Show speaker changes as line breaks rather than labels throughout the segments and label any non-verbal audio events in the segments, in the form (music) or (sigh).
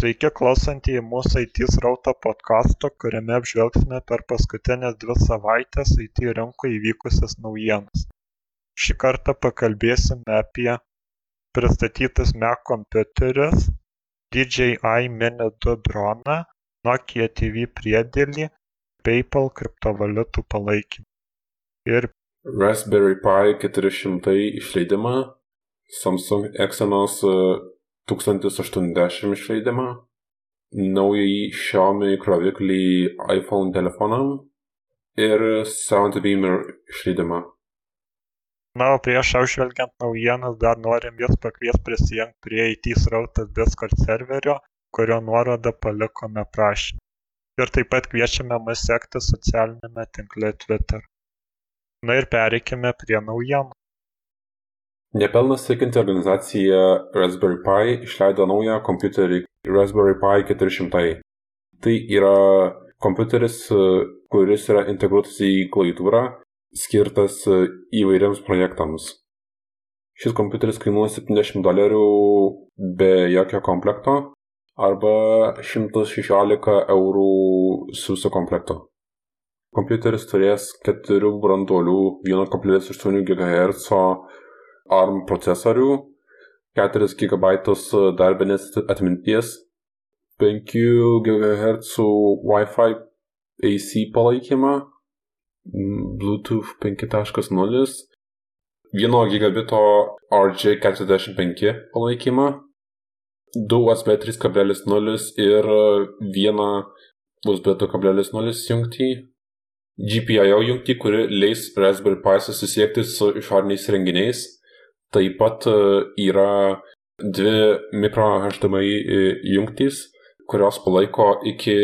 Sveiki klausantieji mūsų IT srauto podkasto, kuriame apžvelgsime per paskutinės dvi savaites IT rinkoje įvykusias naujienas. Šį kartą pakalbėsime apie pristatytus Mac kompiuterius, DJI Mini 2 droną, Nokia TV priedėlį, PayPal kriptovaliutų palaikymą. Ir
Raspberry Pi 400 išleidimą, Samsung Exynos 1080 išleidimą, naująjį Xiaomi kroviklį iPhone telefonam ir Soundbeamer išleidimą.
Na, o prieš apžvelgiant naujienas dar norim jūs pakviesti prisijungti prie IT srautas Discord serverio, kurio nuorodą palikome prašymą. Ir taip pat kviečiame mus sekti socialinėme tinkle Twitter. Na ir pereikime prie naujienų.
Nepelną siekianti organizacija Raspberry Pi išleido naują kompiuterį Raspberry Pi 400. Tai yra kompiuteris, kuris yra integruotas į klaviatūrą, skirtas įvairiams projektams. Šis kompiuteris kainuoja 70 dolerių be jokio komplekto arba 116 eurų su viso komplekto. Kompiuteris turės 4 branduolių 1,8 GHz ARM procesorių, 4 GB darbinės atminties, 5 GHz Wi-Fi AC palaikymą, Bluetooth 5.0, 1 gigabito RJ45 palaikymą, 2 USB 3.0 ir 1 USB 2.0 jungtį, GPIO jungtį, kuri leis Raspberry Pi susisiekti su išoriniais renginiais Taip pat yra dvi mikro HDMI jungtys, kurios palaiko iki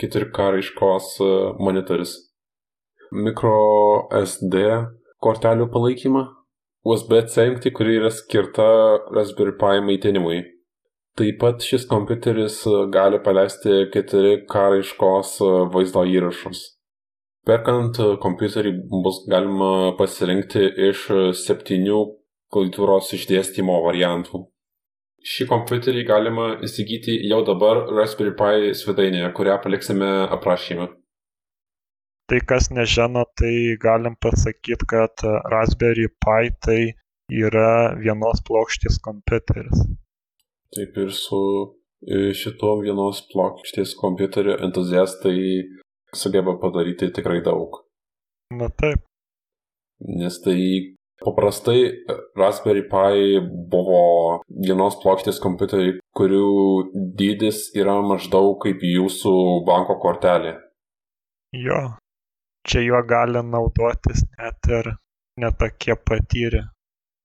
4K raiškos monitorius. Micro SD kortelių palaikymą, USB-C jungtį, kuri yra skirta Raspberry Pi maitinimui. Taip pat šis kompiuteris gali paleisti 4K raiškos vaizdo įrašus. Perkant kompiuterį bus galima pasirinkti iš septynių klaviatūros išdėstymo variantų. Šį kompiuterį galima įsigyti jau dabar Raspberry Pi svetainėje, kurią paliksime aprašymę.
Tai kas nežino, tai galim pasakyti, kad Raspberry Pi tai yra vienos plokštės kompiuteris.
Taip ir su šito vienos plokštės kompiuterio entuziastai sugeba padaryti tikrai daug.
Na taip.
Nes tai Paprastai Raspberry Pi buvo vienos plokštės kompiuteriai, kurių dydis yra maždaug kaip jūsų banko kortelė.
Jo, čia juo gali naudotis net ir netokie patyrę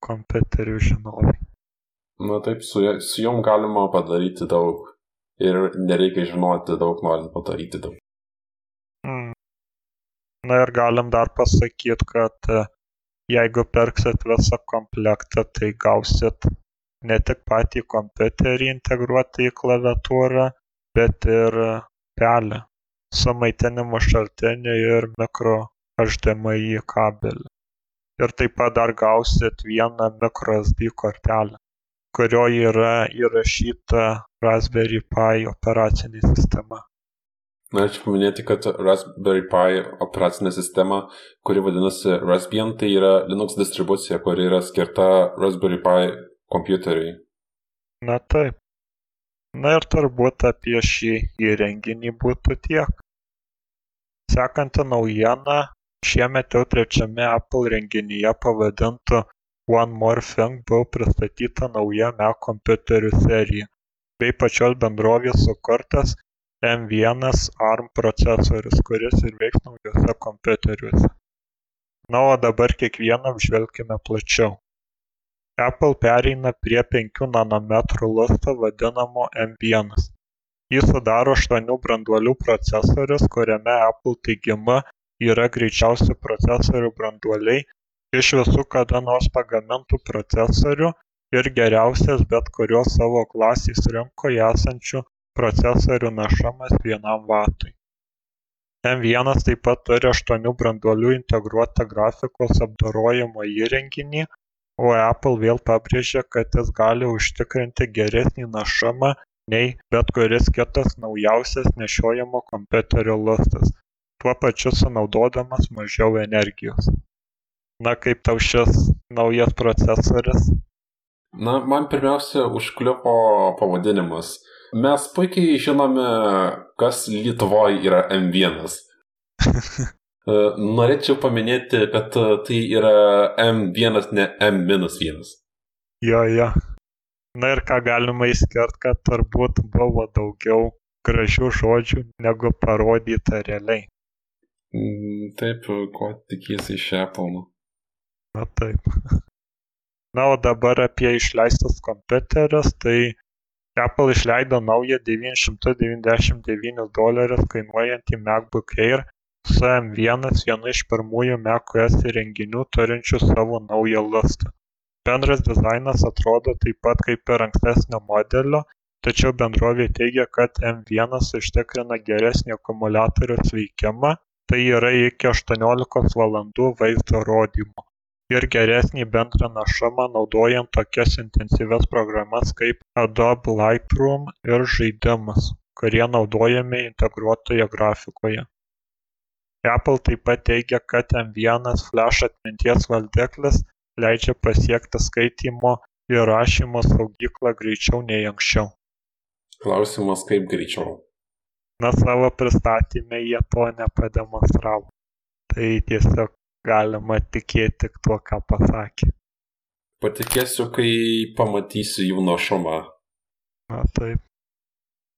kompiuterių žinovai.
Na taip, su, su jom galima padaryti daug ir nereikia žinoti daug, norint padaryti daug.
Mm. Na ir galim dar pasakyti, kad jeigu pirksit visą komplektą tai gausit ne tik patį kompiuterį integruotą į klaviatūrą bet ir pelę su maitinimo šaltiniu ir mikro HDMI kabeliu. Ir taip pat dar gausit vieną microSD kortelę, kurioje yra įrašyta Raspberry Pi operacinė sistema.
Norėčiau paminėti, kad Raspberry Pi operacinė sistema, kuri vadinasi Raspbian, tai yra Linux distribucija, kuri yra skirta Raspberry Pi kompiuteriui.
Na taip. Na ir turbūt apie šį įrenginį būtų tiek. Sekanti naujiena, šiemet jau trečiame Apple renginyje pavadintu One More Thing buvo pristatyta nauja Mac kompiuterių serija, bei pačios bendrovės sukurtas M1 ARM procesorius, kuris ir veiks naujuose kompiuteriuose. Na o dabar kiekvieną apžvelkime plačiau. Apple pereina prie 5 nanometrų lusto vadinamo M1. Jis sudaro 8 branduolių procesorius, kuriame Apple teigimu yra greičiausi procesorių branduoliai iš visų kada nors pagamintų procesorių ir geriausias bet kurios savo klasės rinkoje esančių procesorių našumas vienam vatui. M1 taip pat turi 8 branduolių integruotą grafikos apdorojimo įrenginį, o Apple vėl pabrėžė, kad jis gali užtikrinti geresnį našumą nei bet kuris kitas naujausias nešiojamo kompiuterio lustas, tuo pačiu sunaudodamas mažiau energijos. Na kaip tau šis naujas procesorius?
Na, man pirmiausia užkliuvo pavadinimas. Mes puikiai žinome, kas Lietuvoje yra M1. (laughs) E, norėčiau paminėti, kad tai yra M1, ne M-1.
Jo, jo. Na ir ką galima įskert, kad turbūt buvo daugiau gražių žodžių negu parodyta realiai.
Mm, taip, ko tikiesi iš Apple.
Na taip. (laughs) Na, o dabar apie išleistas kompiuterius, tai Apple išleido naują 999 dolerius kainuojantį MacBook Air su M1 vienu iš pirmųjų macOS įrenginių turinčių savo naują lustą. Bendras dizainas atrodo taip pat kaip ir ankstesnio modelio, tačiau bendrovė teigia, kad M1 užtikrina geresnį akumuliatoriaus veikimą, tai yra iki 18 valandų vaizdo rodymo, ir geresnį bendrą našumą naudojant tokias intensyvias programas kaip Adobe Lightroom ir žaidimus, kurie naudojami integruotoje grafikoje. Apple taip pat teigia kad m1 flash atminties valdiklis leidžia pasiekti skaitymo ir rašymo saugyklą greičiau nei anksčiau.
Klausimas kaip greičiau?
Na savo pristatyme jie to nepademonstravo. Tai tiesiog galima tikėti tik tuo ką pasakė.
Patikėsiu kai pamatysiu jų našumą
na taip.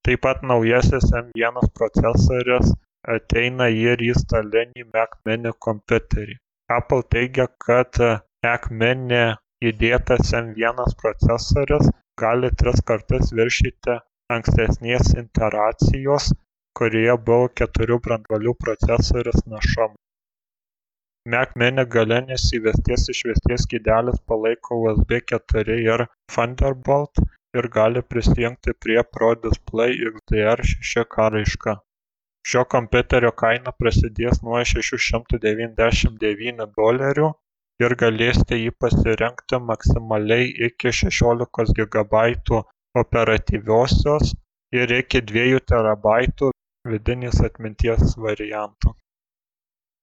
Taip pat naujasis m1 procesorius ateina ir į stalinį mac mini kompiuterį. Apple teigia kad mac mini įdėtas m1 procesorius gali tris kartus viršyti ankstesnės iteracijos kurioje buvo keturių branduolių procesorius našumą mac mini galinis įvesties išvesties skydelis palaiko usb 4 ir thunderbolt ir gali prisijungti prie pro display xdr 6k raiška šio kompiuterio kaina prasidės nuo šešių šimtų devyniasdešimt devynių dolerių ir galėsite jį pasirinkti maksimaliai iki šešiolikos gigabaitų operatyviosios ir iki dviejų terabaitų vidinės atminties variantų.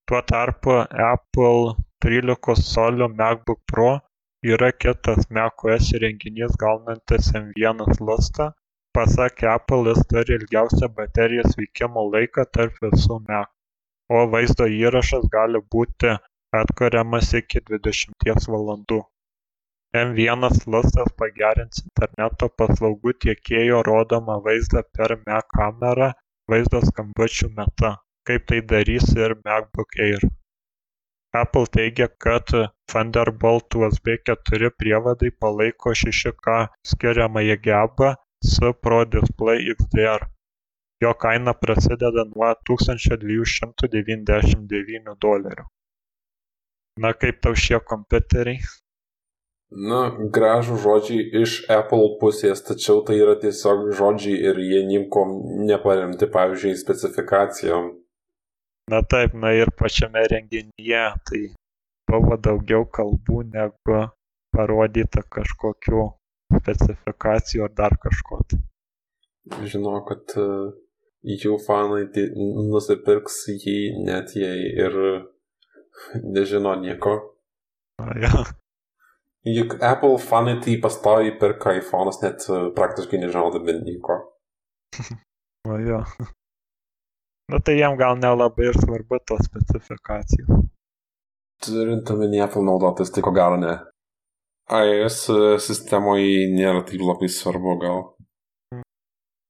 Tuo tarpu Apple 13 colio MacBook Pro yra kitas macOS įrenginys gaunantis M1 lustą pasak apple jis turi ilgiausią baterijos veikimo laiką tarp visų mac. O vaizdo įrašas gali būti atkuriamas iki dvidešimties valandų. M1 lustas pagerins interneto paslaugų tiekėjo rodomą vaizdą per mac kamerą vaizdo skambučių metu kaip tai darys ir macbook air. Apple teigia kad thunderbolt usb 4 prievadai palaiko 6k skiriamąją gebą su pro display xdr jo kaina prasideda nuo 1299 dolerių. Na kaip tau šie kompiuteriai?
Na, gražų žodžiai iš Apple pusės, tačiau tai yra tiesiog žodžiai ir jie nieko neparemti, pavyzdžiui, specifikacijom.
Na taip, na ir pačiame renginyje tai buvo daugiau kalbų negu parodyta kažkokių specifikacijų ar dar kažko tai.
Žinau, kad uh, jų fanai nusipirks jį net jei ir nežino nieko.
Na, ja.
Juk Apple fanai tai pastoviai perka iPhone'us net uh, praktiškai nežinodami nieko. (laughs)
Na jo. Na tai jam gal nelabai ir svarbu tos specifikacijos.
Turint omeny Apple naudotis, tai ko gero ne iOS sistemoje nėra taip labai svarbu gal.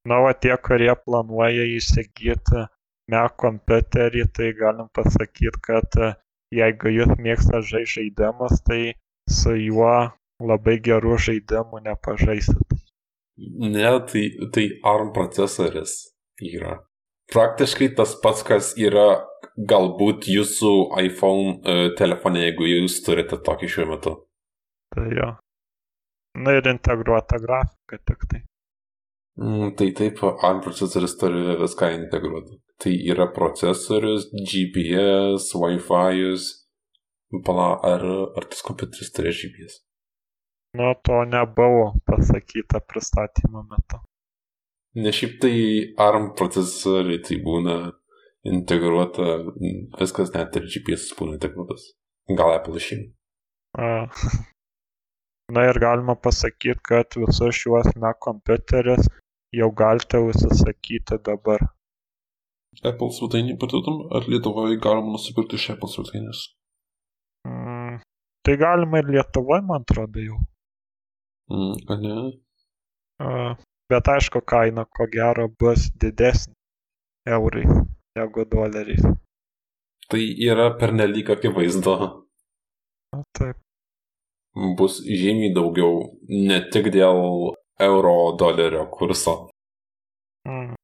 Na, o tie, kurie planuoja įsigyti Mac kompiuterį, tai galim pasakyti, kad e, jeigu jūs mėgsta žaisti žaidimus, tai su juo labai gerų žaidimų nepažaisit.
Ne, tai, tai ARM procesoris yra. Praktiškai tas pats, kas yra galbūt jūsų iPhone uh, telefone, jeigu jūs turite tokį šiuo metu.
Tai jo. Na ir integruota grafika tik tai.
Mm, tai taip, ARM procesorius turi viską integruoti. Tai yra procesorius, GPS, Wi-Fi. Pala, ar, ar tas kompiuteris turi GPS?
Nu, to nebuvo pasakyta pristatymo metu.
Ne šiaip tai ARM procesoriai tai būna integruota, viskas net ir GPS būna integruotas. Gal Apple šį.
Na ir galima pasakyti, kad visus šiuos Mac kompiuterius jau galite užsisakyti dabar.
Apple svetainį parduodam, ar Lietuvoje galima nusipirkti iš Apple svetainės?
Mm, tai galima ir Lietuvoje, man atrodo, jau.
Mm, a ne?
Uh, bet aišku, kaina ko gero bus didesnė eurai negu doleriais.
Tai yra pernelyg akivaizdu.
Taip.
Bus žymiai daugiau, ne tik dėl euro dolerio kurso.
Mm.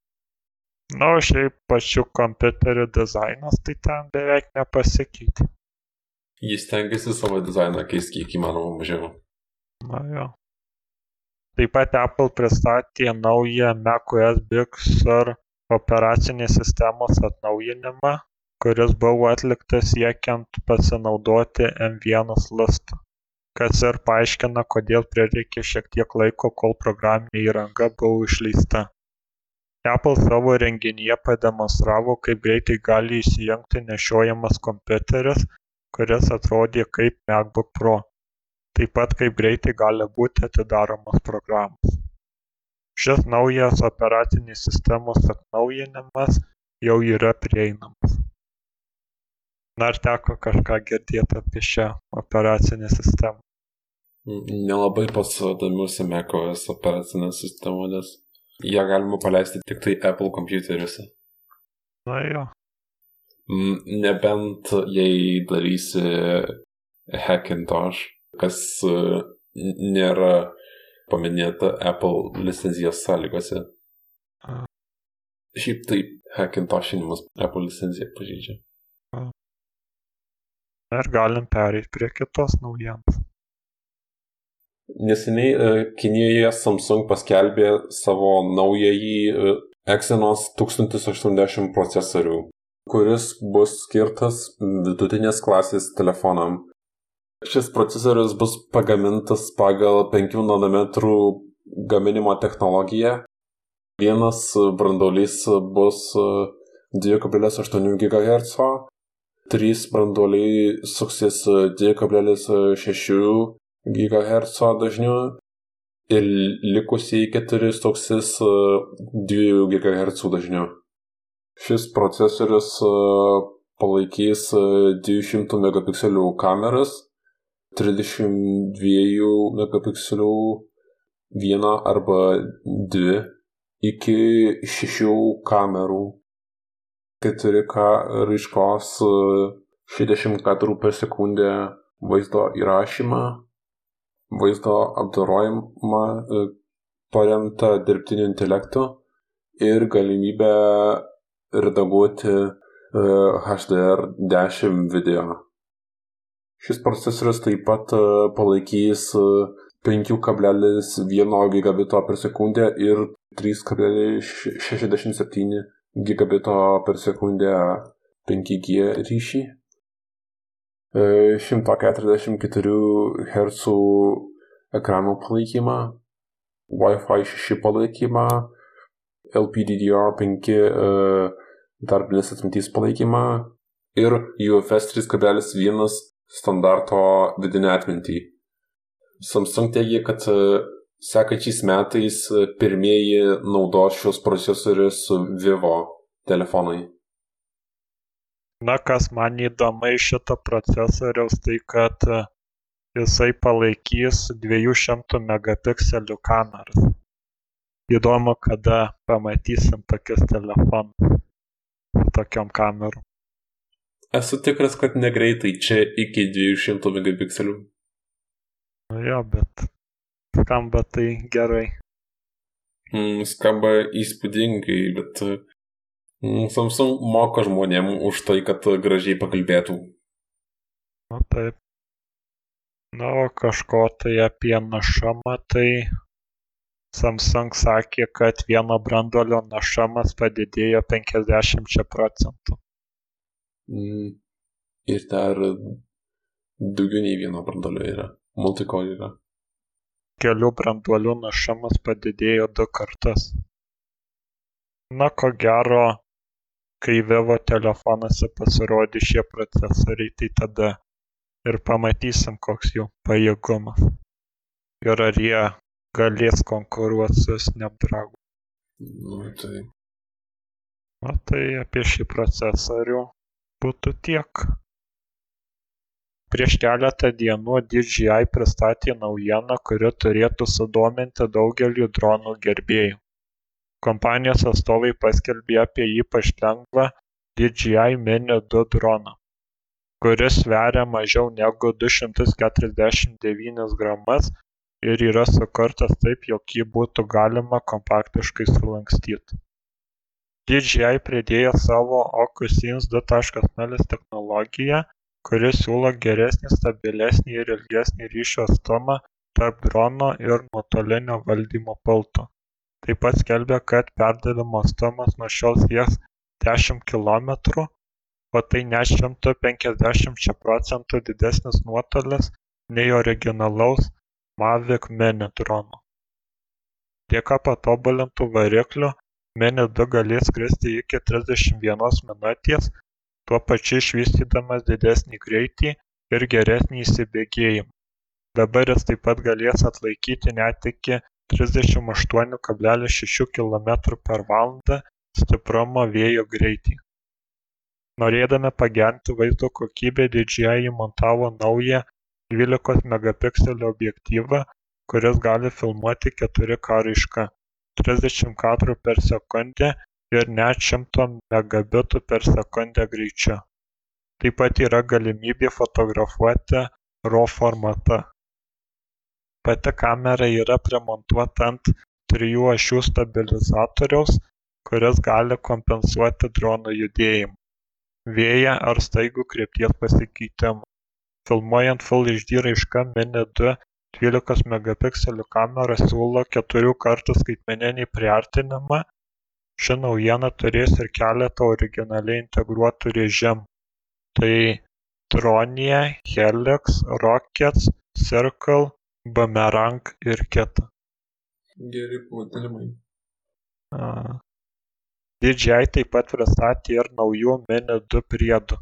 Na, o šiaip pačių kompiuterių dizainas tai ten beveik nepasikeitė.
Jis tengiasi savo dizainą keisti kiek įmanoma mažiau.
Na jo. Taip pat Apple pristatė naują macOS Big Sur operacinės sistemos atnaujinimą, kuris buvo atliktas siekiant pasinaudoti M1 listą, kas ir paaiškina, kodėl prireikė šiek tiek laiko, kol programinė įranga buvo išleista. Apple savo renginyje pademonstravo kaip greitai gali įsijungti nešiojamas kompiuteris kuris atrodė kaip macbook pro taip pat kaip greitai gali būti atidaromos programos šis naujas operacinės sistemos atnaujinimas jau yra prieinamas na ar teko kažką girdėti apie šią operacinę sistemą
Nelabai pats domiuosi macOS operacinę sistemą, nes ją galima paleisti tik tai Apple kompiuteriuose.
Na jo.
Mm, nebent jei darysi Hackintosh, kas e, nėra paminėta Apple licenzijos sąlygose. Šiaip taip, Hackintoshinimas Apple licenciją pažydžia.
Ir galim pereiti prie kitos naujienos.
Neseniai e, Kinijoje Samsung paskelbė savo naująjį e, Exynos 1080 procesorių, kuris bus skirtas vidutinės klasės telefonam. Šis procesorius bus pagamintas pagal 5 nanometrų gaminimo technologiją. Vienas brandolys bus 2,8 GHz, 3 brandoliai suksis 2,6 GHz dažniu ir likusiai 4 toksis 2 GHz dažniu. Šis procesorius palaikys 200 e, megapikselių kameras, 32 megapikselių vieną arba dvi iki šešių kamerų 4K raiškos 60 e, kadrų per sekundę vaizdo įrašymą vaizdo apdorojimą e, paremtą dirbtiniu intelektu ir galimybę redaguoti HDR10 video. Šis procesorius taip pat e, palaikys 5,1 gigabito per sekundę ir 3,67 gigabito per sekundę 5G ryšį. 144 Hz ekranų palaikymą, Wi-Fi 6 palaikymą, LPDDR5 darbinės atminties palaikymą ir UFS 3.1 standarto vidinę atmintį. Samsung teigia, kad sekančiais metais pirmieji naudos šios procesorius Vivo telefonai.
Na, kas man įdomu iš šito procesoriaus, tai kad e, jisai palaikys 200 megapikselių kameras. Įdomu, kada pamatysim tokius telefonus su tokiom kamerom.
Esu tikras, kad negreitai čia iki 200 megapikselių.
Nu jo, bet skamba tai gerai.
Mm, skamba įspūdingai, bet Mm, Samsung moka žmonėm už tai, kad gražiai pakalbėtų.
Na taip. Na, o kažko tai apie našumą, tai Samsung sakė, kad vieno brandolio našumas padidėjo 50 procentų.
Mm. Ir dar daugiau nei vieno brandolio yra. Multicore yra.
Kelių branduolių našumas padidėjo du kartus. Na, ko gero, kai Vivo telefonuose pasirodys šie procesoriai, tai tada ir pamatysim, koks jų pajėgumas. Ir ar jie galės konkuruoti su Snapdragon.
Nu, tai.
Na tai apie šį procesorių būtų tiek. Prieš keletą dienų DJI pristatė naujieną, kuri turėtų sudominti daugelį dronų gerbėjų. Kompanijos atstovai paskelbė apie ypač lengvą DJI Mini 2 droną, kuris sveria mažiau negu 249 gramas ir yra sukurtas taip, jog jį būtų galima kompaktiškai sulankstyti. DJI pridėjo savo OcuSense 2.0 technologiją, kuri siūlo geresnį, stabilesnį ir ilgesnį ryšio atstumą tarp drono ir nuotolinio valdymo pulto. Taip pat skelbia, kad perdavimo atstumas nuo šiol sieks 10 km, o tai net 150 procentų didesnis nuotolis nei originalaus Mavic Mini drono. Dėka patobulintų variklių Mini 2 galės skristi iki 31 minutės tuo pačiu išvystydamas didesnį greitį ir geresnį įsibėgėjimą. Dabar jis taip pat galės atlaikyti net iki trisdešimt aštuonių kablelis šešių kilometrų per valandą stiprumo vėjo greitį. Norėdami pagerinti vaizdo kokybę didžėja įmontavo naują dvylikos megapikselių objektyvą kuris gali filmuoti 4K raiška 30 kadrų per sekundę ir net šimto megabitų per sekundę greičiu. Taip pat yra galimybė fotografuoti RAW formatu. Pati kamera yra primontuota ant trijų ašių stabilizatoriaus, kuris gali kompensuoti drono judėjimą, vėją ar staigų krypties pasikeitimą. Filmuojant Full HD raiška Mini 2 12 megapikselių kamera siūlo keturių kartų skaitmeninį priartinimą ši naujiena turės ir keletą originaliai integruotų režimų tai Tronija, Helix, Rockets, Circle, Boomerang ir kita.
Geri pavadinimai.
DJI taip pat pristatė ir naujų Mini 2 priedų.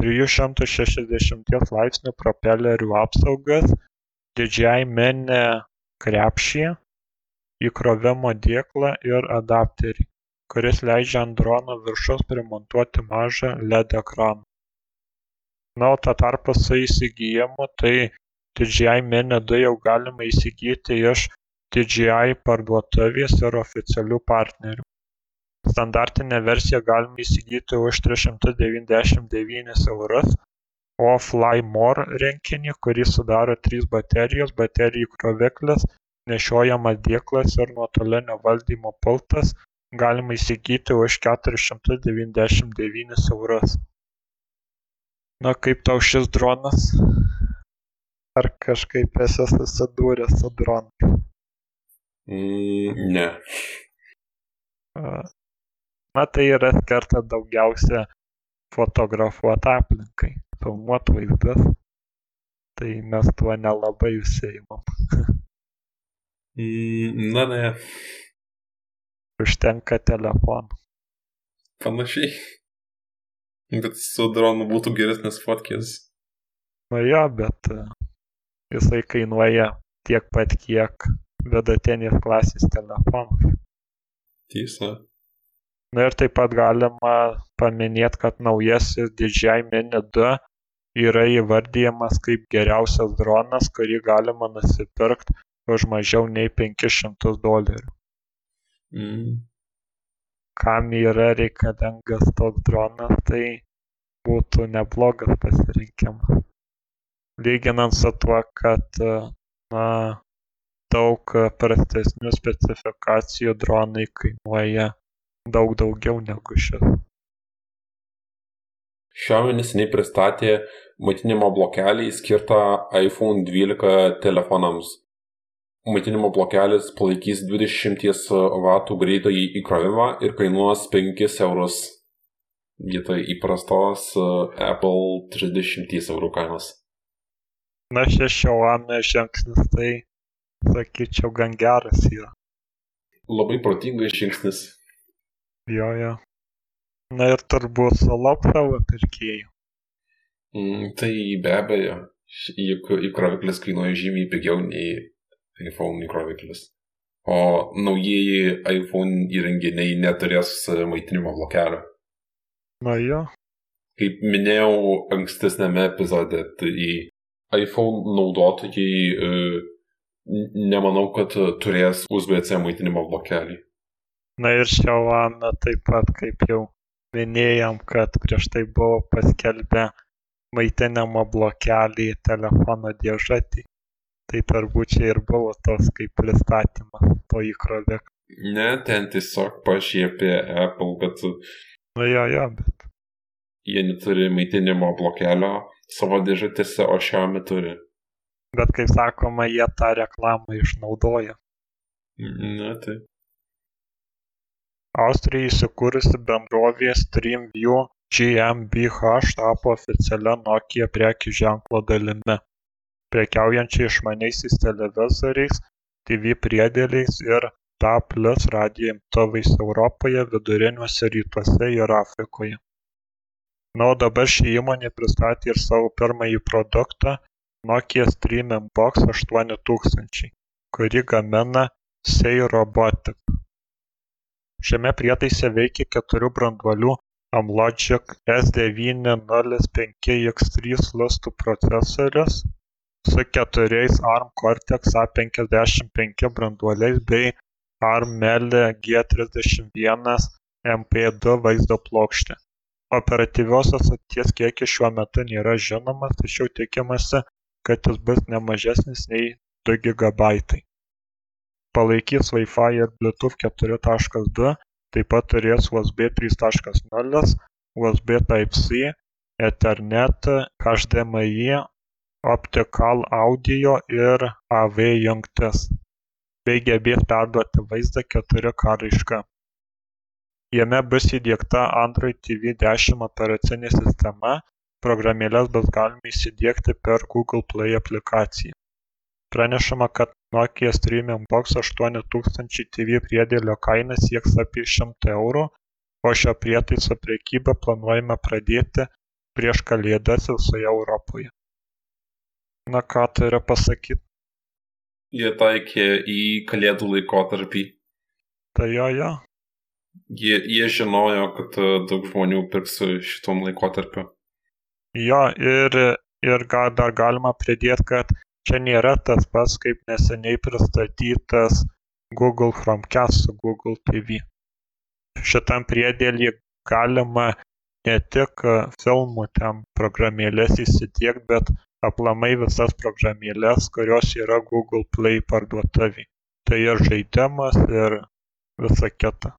360 laipsnių propelerių apsaugas, Mini krepšį, įkrovimo dėklą ir adapterį kuris leidžia ant drono viršaus primontuoti mažą led ekraną na o tuo tarpu su įsigijimu tai DJI Mini 2 jau galima įsigyti iš DJI parduotuvės ir oficialių partnerių. Standartinę versiją galima įsigyti už 399 eurus, o Fly More rinkinį, kurį sudaro 3 baterijos, baterijų kroviklis, nešiojamas dėklas ir nuotolinio valdymo pultas. Galima įsigyti už keturis šimtus devyniasdešimt devynis eurus. Na kaip tau šis dronas? Ar kažkaip esi susidūręs su dronais
mm, ne.
Na tai yra skirta daugiausia fotografuoti aplinkai filmuoti vaizdus tai mes tuo nelabai užsiimam
mm, na ne
užtenka telefono.
Panašiai. Bet su dronu būtų geresnės fotkės.
Na jo, bet e, jisai kainuoja tiek pat, kiek vidutinės klasės telefonas.
Tiesa.
Na ir taip pat galima paminėti, kad naujasis DJI Mini 2 yra įvardyjamas kaip geriausias dronas, kurį galima nusipirkti už mažiau nei 500 dolerių.
Mm.
Kam yra reikalingas toks dronas, tai būtų neblogas pasirinkimas. Lyginant su tuo, kad na, daug prastesnių specifikacijų dronai kainuoja daug daugiau negu šis.
Xiaomi neseniai pristatė maitinimo blokelį skirtą iPhone 12 telefonams maitinimo blokelis palaikys dvidešimties vatų greitąjį įkrovimą ir kainuos 5 eurus vietoj įprastos e, Apple 30 eurų kainos.
Na, šešiauame žingsnis, tai sakyčiau, gan geras yra.
Labai protingas žingsnis.
Jo, jo. Na ir turbūt sulauks savo pirkėjų.
Mm, tai be abejo, juk įkroviklis kainuoja žymiai pigiau nei iPhone įkroviklis. O naujieji iPhone įrenginiai neturės maitinimo blokelio.
Na jo.
Kaip minėjau ankstesnėme epizode, tai iPhone naudotojai e, nemanau, kad turės USB-C maitinimo blokelį.
Na ir Xiaomi taip pat, kaip jau minėjom, kad prieš tai buvo paskelbę maitinimo blokelį telefono dėžutį. Tai turbūt čia ir buvo tos kaip pristatymas to įkrovė.
Ne, ten tiesiog pašiepė Apple, kad...
Nu jo, jo, bet.
Jie neturi maitinimo blokelio savo dėžutėse, o Xiaomi turi.
Bet kaip sakoma, jie tą reklamą išnaudoja.
Ne, tai.
Austrijoje įsikūrusi bendrovė StreamView GmbH tapo oficialia Nokia prekių ženklo dalimi, prekiaujančia išmaniaisiais televizoriais, TV priedėliais ir DAB+ radijo imtuvais Europoje, Viduriniuose Rytuose ir Afrikoje. Na, o dabar ši įmonė pristatė ir savo pirmąjį produktą Nokia Streaming Box 8000, kurį gamina Sei Robotics. Šiame prietaise veikia keturių branduolių Amlogic S905X3 lustų procesorius su keturiais ARM Cortex A55 branduoliais bei ARM Mele G31 MP2 vaizdo plokštė. Operatyviosios ateities kiekis šiuo metu nėra žinomas, tačiau tikimasi, kad jis bus ne mažesnis nei 2 GB palaikys wi-fi ir bluetooth keturi taškas du taip pat turės usb trys taškas nulis usb type c ethernet hdmi optical audio ir av jungtis bei gebės perduoti vaizdą 4K raiška. Jame bus įdėkta Android TV 10 operacinė sistema, programėlės bus galima įsidėkti per Google Play aplikaciją. Pranešama, kad Nokia Streaming Box aštuoni tūkstančiai TV priedėlio kaina sieks apie šimtą eurų, o šio prietaiso prekybą planuojama pradėti prieš kalėdas visoje Europoje. Na ką turiu pasakyti?
Jie taikė į kalėdų laikotarpį.
Tai jo, jo.
Jie, jie žinojo, kad e, daug žmonių pirks šitom laikotarpiu.
Jo, ir, ir gal dar galima pridėti, kad čia nėra tas pats kaip neseniai pristatytas google chromecast su google tv šitam priedėly galima ne tik filmų ten programėles įsidiegt bet aplamai visas programėles kurios yra google play parduotuvėj. Tai ir žaidimas ir visa kita.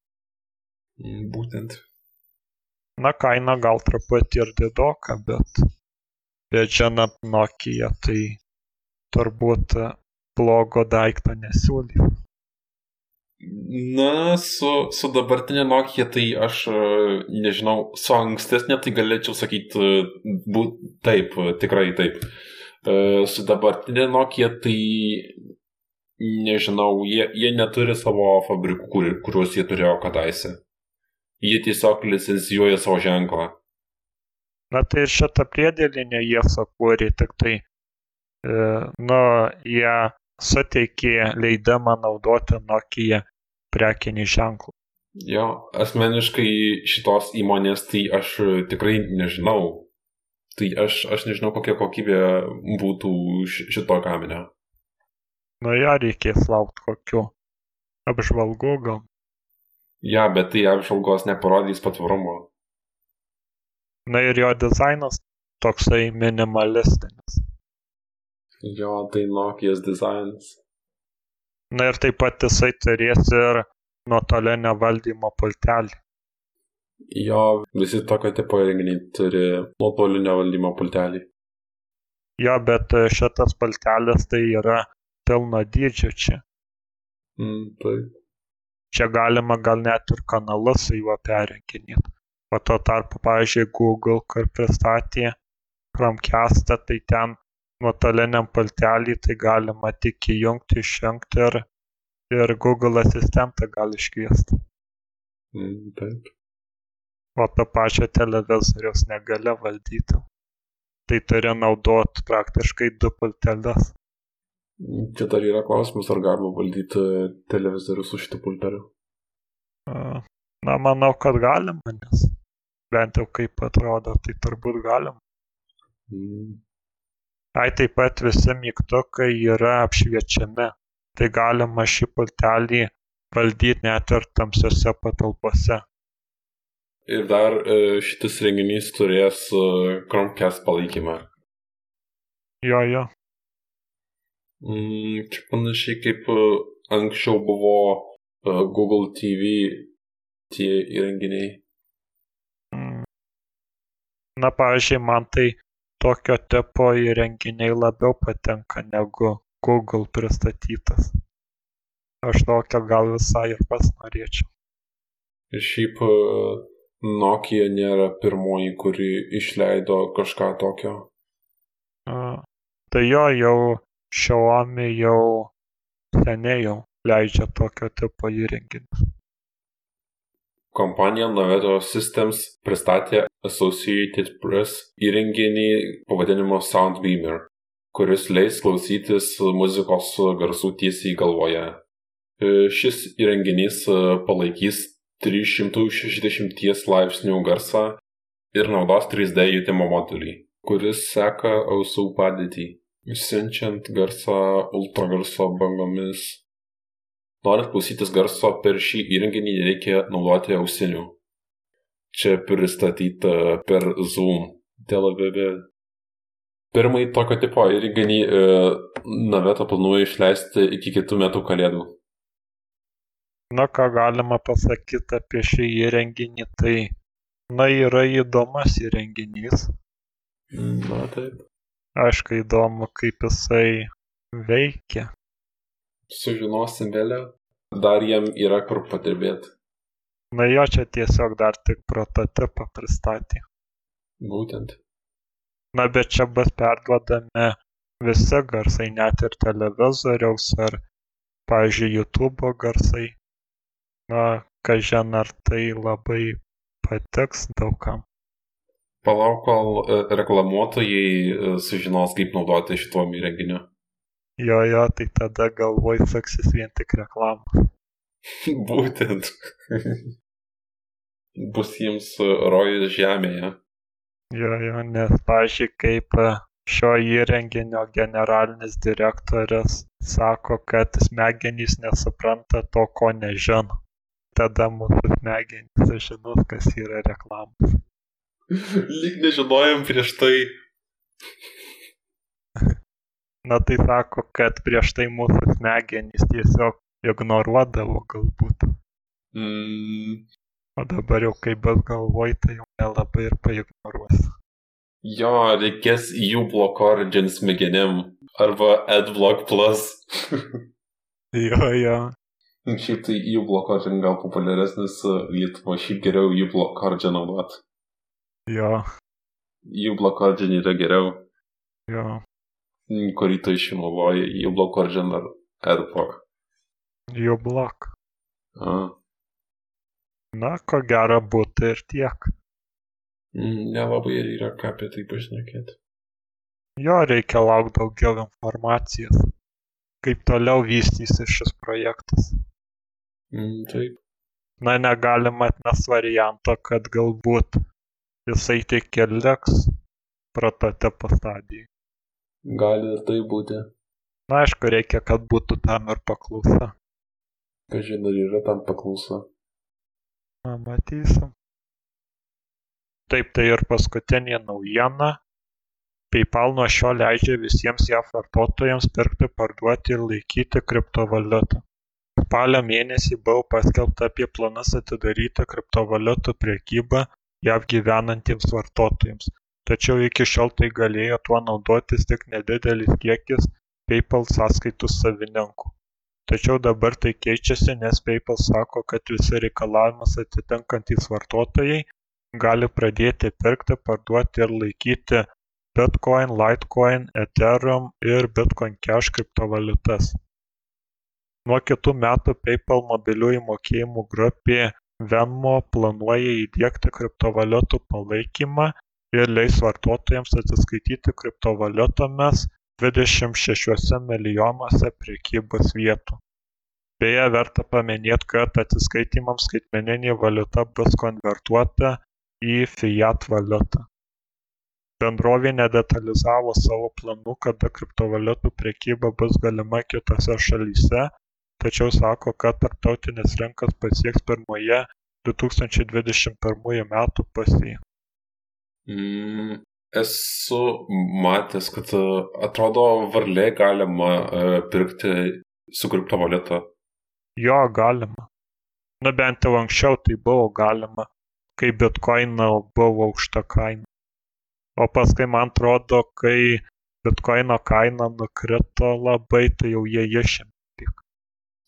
Būtent.
Na kaina gal truputį ir didoka bet bet žinant nokia tai turbūt blogo daikto nesiūlys.
Na, su, su dabartinė Nokia, tai aš nežinau, su ankstesnė, tai galėčiau sakyti, būt, taip, tikrai taip. Su dabartinė Nokia, tai nežinau, jie, jie neturi savo fabrikų, kur, kuriuos jie turėjo kadaise. Jie tiesiog licencijuoja savo ženklą.
Na tai ir šitą priedėlinę jie sukūrė, tik tai E, nu jie suteikė leidimą naudoti Nokia prekinį ženklą.
Jo, asmeniškai šitos įmonės tai aš tikrai nežinau. Tai aš, aš nežinau, kokia kokybė būtų šito gaminio.
Nu ją reikės laukti kokiu apžvalgų gal.
Ja, bet tai apžvalgos neparodys patvarumo.
Na ir jo dizainas toksai minimalistinis.
Jo, tai Nokijos dizainas.
Na ir taip pat jisai turės ir nuotolinio valdymo pultelį.
Jo, visi tokio tipo įrenginiai turi nuotolinio valdymo pultelį.
Jo, bet šitas pultelis tai yra pilno dydžio čia.
Mm, taip.
Čia galima gal net ir kanalus su juo perrenginėti. O tuo tarpu, pavyzdžiui, Google, kur pristatė Chromecastą, tai ten nuotoliniam pultely tai galima tik įjungti išjungti ir ir google asistentą gal iškviest
Mm, taip.
O tą pačią televizoriaus negali valdyti. Tai turi naudoti praktiškai du pultelius.
Čia dar yra klausimas, ar galima valdyti televizorių su šitu pulteliu.
Na, manau, kad galima, nes bent jau kaip atrodo, tai turbūt galima.
Mm.
Ai taip pat visi mygtukai yra apšviečiami, tai galima šį pultelį valdyti net ir tamsiose patalpose.
Ir dar e, šitas renginys turės e, Chromecast palaikymą.
Jo, jo.
Mm, čia panašiai kaip e, anksčiau buvo Google TV tie įrenginiai.
Mm. Na, pavyzdžiui, man tai tokio tipo įrenginiai labiau patinka negu Google pristatytas. Aš tokio gal visai ir pats norėčiau.
Ir šiaip Nokia nėra pirmoji, kuri išleido kažką tokio.
A, tai jo jau Xiaomi jau seniai jau leidžia tokio tipo įrenginius.
Kompanija Naveto Systems pristatė Associated Press įrenginį pavadinimu Soundbeamer, kuris leis klausytis muzikos garsų tiesiai galvoje. Šis įrenginys palaikys 360 laipsnių garsą ir naudos 3D jutimo modulį, kuris seka ausų padėtį, siunčiant garsą ultragarso bangomis. Norint klausytis garso per šį įrenginį reikia naudoti ausinių. Čia pristatyta per Zoom Tel Avive. Pirmąjį tokio tipo įrenginį e, Naveta planuoja išleisti iki kitų metų kalėdų.
Na, ką galima pasakyti apie šį įrenginį, tai, na, yra įdomus įrenginys.
Na, taip.
Aišku, įdomu, kaip jisai veikia.
Sužinosim vėliau. Dar jam yra kur padirbėti.
Na, jo čia tiesiog dar tik prototipą pristatė.
Būtent.
Na, bet čia bus perduodami visi garsai, net ir televizoriaus ar, pavyzdžiui, YouTube garsai. Na, kažin ar tai labai patiks daugam.
Palauk, kol e, reklamuotojai e, sužinos, kaip naudoti šituo įrenginiu.
Jo, jo, tai tada galvoj suksis vien tik reklama. (laughs)
Būtent. Bus jiems rojus žemėje.
Jo, jo, nes, pažiūrėk, kaip e, šio įrenginio generalinis direktorius sako, kad smegenys nesupranta to, ko nežino tada mūsų smegenys žinos, kas yra reklamos. (laughs)
Lyg nežinojom prieš tai.
Na tai sako, kad prieš tai mūsų smegenys tiesiog ignoruodavo galbūt.
Mm.
O dabar jau kaip bet galvoj, tai jau nelabai ir paignoruos.
Jo, reikės jų bloko origin smegenim arba AdBlock Plus. (laughs)
jo, jo.
Šiaip tai uBlock Origin gal populiaresnis Lietuva, šiaip geriau uBlock Origin naudot.
Jo.
uBlock Origin yra geriau.
Jo.
Kurį tu išnaudoji, uBlock Origin ar AdBlock?
uBlock.
A.
Na, ko gero būtų ir tiek.
Nelabai ir yra ką apie tai pašnekėti.
Jo, reikia laukti daugiau informacijos. Kaip toliau vystysi šis projektas.
Mm, taip.
Na, negalima atmest varianto, kad galbūt jisai tik ir liks prototipo stadijai.
Gali ir tai būti.
Na, aišku, reikia, kad būtų tam ir paklausa.
Kažin, ar yra tam paklausa.
Na, matysim. Taip, tai ir paskutinė naujiena. PayPal nuo šiol leidžia visiems JAV vartotojams pirkti, parduoti ir laikyti kriptovaliutą spalio mėnesį buvo paskelbta apie planus atidaryti kriptovaliutų prekybą jav gyvenantiems vartotojams tačiau iki šiol tai galėjo tuo naudotis tik nedidelis kiekis paypal sąskaitų savininkų. Tačiau dabar tai keičiasi nes paypal sako kad visi reikalavimus atitinkantys vartotojai gali pradėti pirkti parduoti ir laikyti bitcoin litecoin ethereum ir bitcoin cash kriptovaliutas. Nuo kitų metų paypal mobiliųjų mokėjimų grupė Venmo planuoja įdėkti kriptovaliutų palaikymą ir leis vartotojams atsiskaityti kriptovaliutomis 26 milijonuose prekybos vietų. Beje, verta paminėti, kad atsiskaitymams skaitmeninė valiuta bus konvertuota į fiat valiutą. Bendrovė nedetalizavo savo planų, kada kriptovaliutų prekyba bus galima kitose šalyse, tačiau sako kad tarptautines rinkas pasieks pirmoje 2021 metų pusėje.
Mm, esu matęs, kad e, atrodo varliai galima uh, pirkti su kriptovaliuta.
Jo, galima. Nu bent jau anksčiau tai buvo galima, kai bitkoino buvo aukšta kaina. O paskui man atrodo, kai bitkoino kaina nukrito labai, tai jau jie išėmė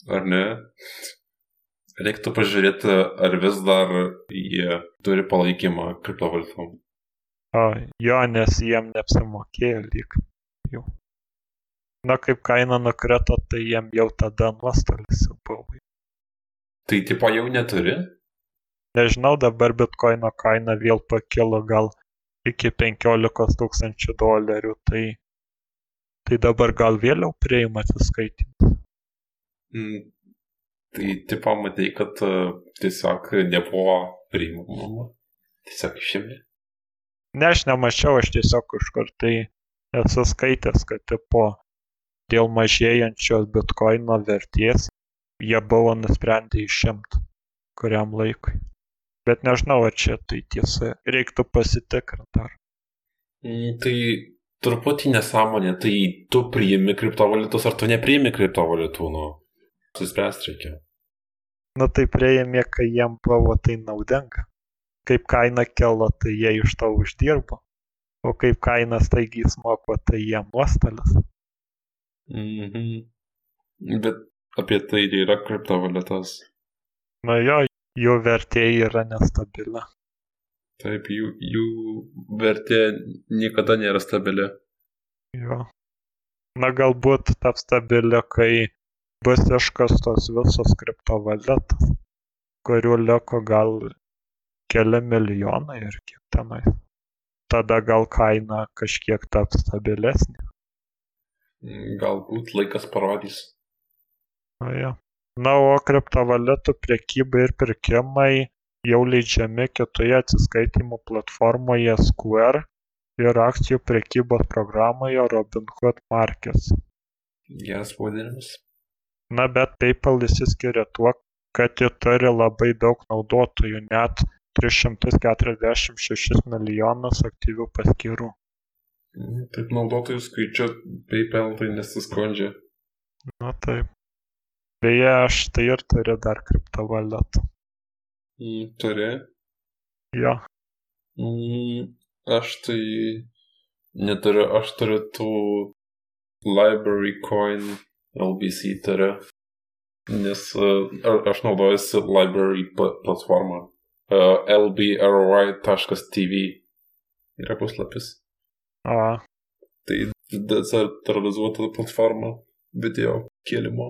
ar ne? Reiktų pažiūrėti, ar vis dar jie turi palaikymą kriptovaliutom.
O, jo, nes jiem neapsimokėjo lyg jau. Na, kaip kaina nukrito, tai jiem jau tada nuostolis jau buvo.
Tai tipo jau neturi?
Nežinau, dabar bitkoino kaina vėl pakilo gal iki 15 tūkstančių dolerių, tai, tai dabar gal vėliau prieima atsiskaitimus.
Mm, tai tipo matai, kad uh, tiesiog nebuvo priimama. Tiesiog išėmė.
Ne, aš nemačiau, aš tiesiog kažkur tai esu skaitęs, kad tipo dėl mažėjančios bitkoino vertės jie buvo nusprendę išimti kuriam laikui. Bet nežinau, ar čia tai tiesa. Reiktų pasitikrinti dar.
Mm, tai truputį nesąmonė. Tai tu priimi kriptovaliutos ar tu nepriimi kriptovaliutų, nu? Suspręst reikia.
Nu tai prieėmė, kai jiem buvo tai naudinga. Kaip kaina kelo, tai jie iš to uždirbo. O kaip kaina staigiai smoko, tai jiem nuostolis.
Mhm. Bet apie tai yra kriptovaliutos.
Na jo, jų vertė yra nestabili.
Taip, jų, jų vertė niekada nėra stabili.
Jo. Na galbūt taps stabili, kai bus iškastos visos kriptovaliutos, kurių liko gal keli milijonai ir kiek tenais. Tada gal kaina kažkiek taps stabilesnė.
Galbūt laikas parodys.
Na, ja. Na, o kriptovaliutų priekybai ir pirkimai jau leidžiami kitoje atsiskaitimų platformoje Square ir akcijų priekybos programoje Robinhood Markets.
Geras pavadinimas.
Na bet PayPal išsiskiria tuo, kad ji turi labai daug naudotojų net 346 milijonus aktyvių paskyrų.
Mhm, taip naudotojų skaičiu PayPal tai nesiskundžia.
Na taip. Beje, aš tai ir turiu dar kriptovaliutų.
Mm, turi?
Jo.
Mm, aš tai neturiu, aš turiu tų library coin LBC turiu, nes uh, aš naudojusi library platformą. Uh, lbry.tv yra puslapis.
A.
Tai decentralizuota platforma video kėlimo.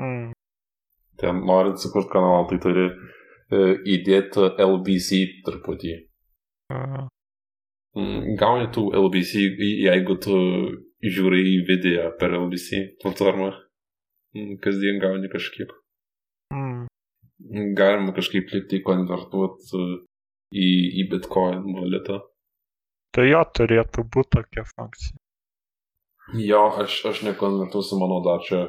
Mm.
Ten norint sukurti kanalą, tai turi uh, įdėti LBC truputį.
A.
Gauni tų LBC, jeigu tu žiūri į video per LBC platformą. Mm, kasdien gauni kažkiek.
Mm.
Galima kažkaip likti konvertuoti į, į bitcoin valiutą.
Tai jo turėtų būti tokia funkcija.
Jo, aš, aš nekonvertuosiu, mano dar čia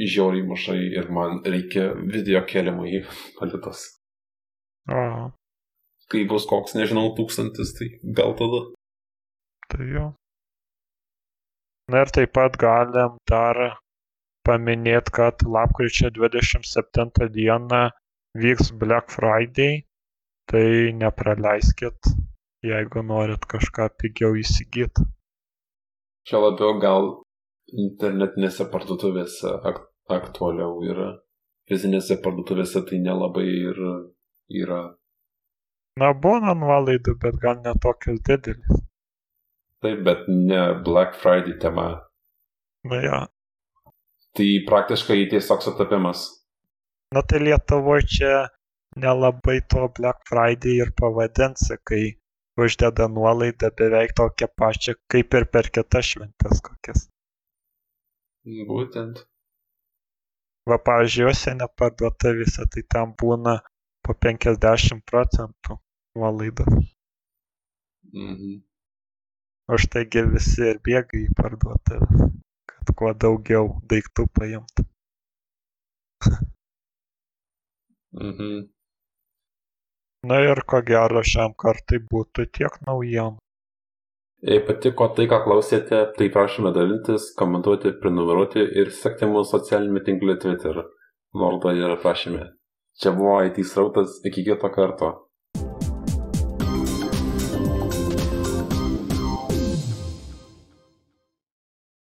žiauriai mažai ir man reikia video kėlimo į valiutas.
Aha.
Kai bus koks, nežinau, tūkstantis, tai gal tada.
Tai jo. Na ir taip pat galim dar paminėt, kad lapkričio 27 dieną vyks Black Friday, tai nepraleiskit, jeigu norit kažką pigiau įsigyti.
Čia labiau gal internetinėse parduotuvėse ak aktualiau yra. Fizinėse parduotuvėse tai nelabai ir yra.
Na, būna nuolaidų, bet gal netokios didelis.
Taip, bet ne Black Friday tema.
Na jo.
Tai praktiškai tiesiog sutapimas.
Na tai Lietuvoje čia nelabai to Black Friday ir pavadinsi, kai uždeda nuolaidą beveik tokią pačią kaip ir per kitas šventes kokias.
Būtent.
Va, pavyzdžiui, užsienio parduotuvėse tai ten būna po 50 procentų nuolaida.
Mhm.
Už taigi visi ir bėga į parduotuvę, kad kuo daugiau daiktų paimtų.
Mhm.
Na ir ko gero šiam kartui būtų tiek naujienų.
Jei patiko tai, ką klausėte, tai prašome dalintis, komentuoti, prenumeruoti ir sekti mūsų socialinėme tinkle Twitter. Nuoroda yra prašyme. Čia buvo IT srautas, iki kito karto.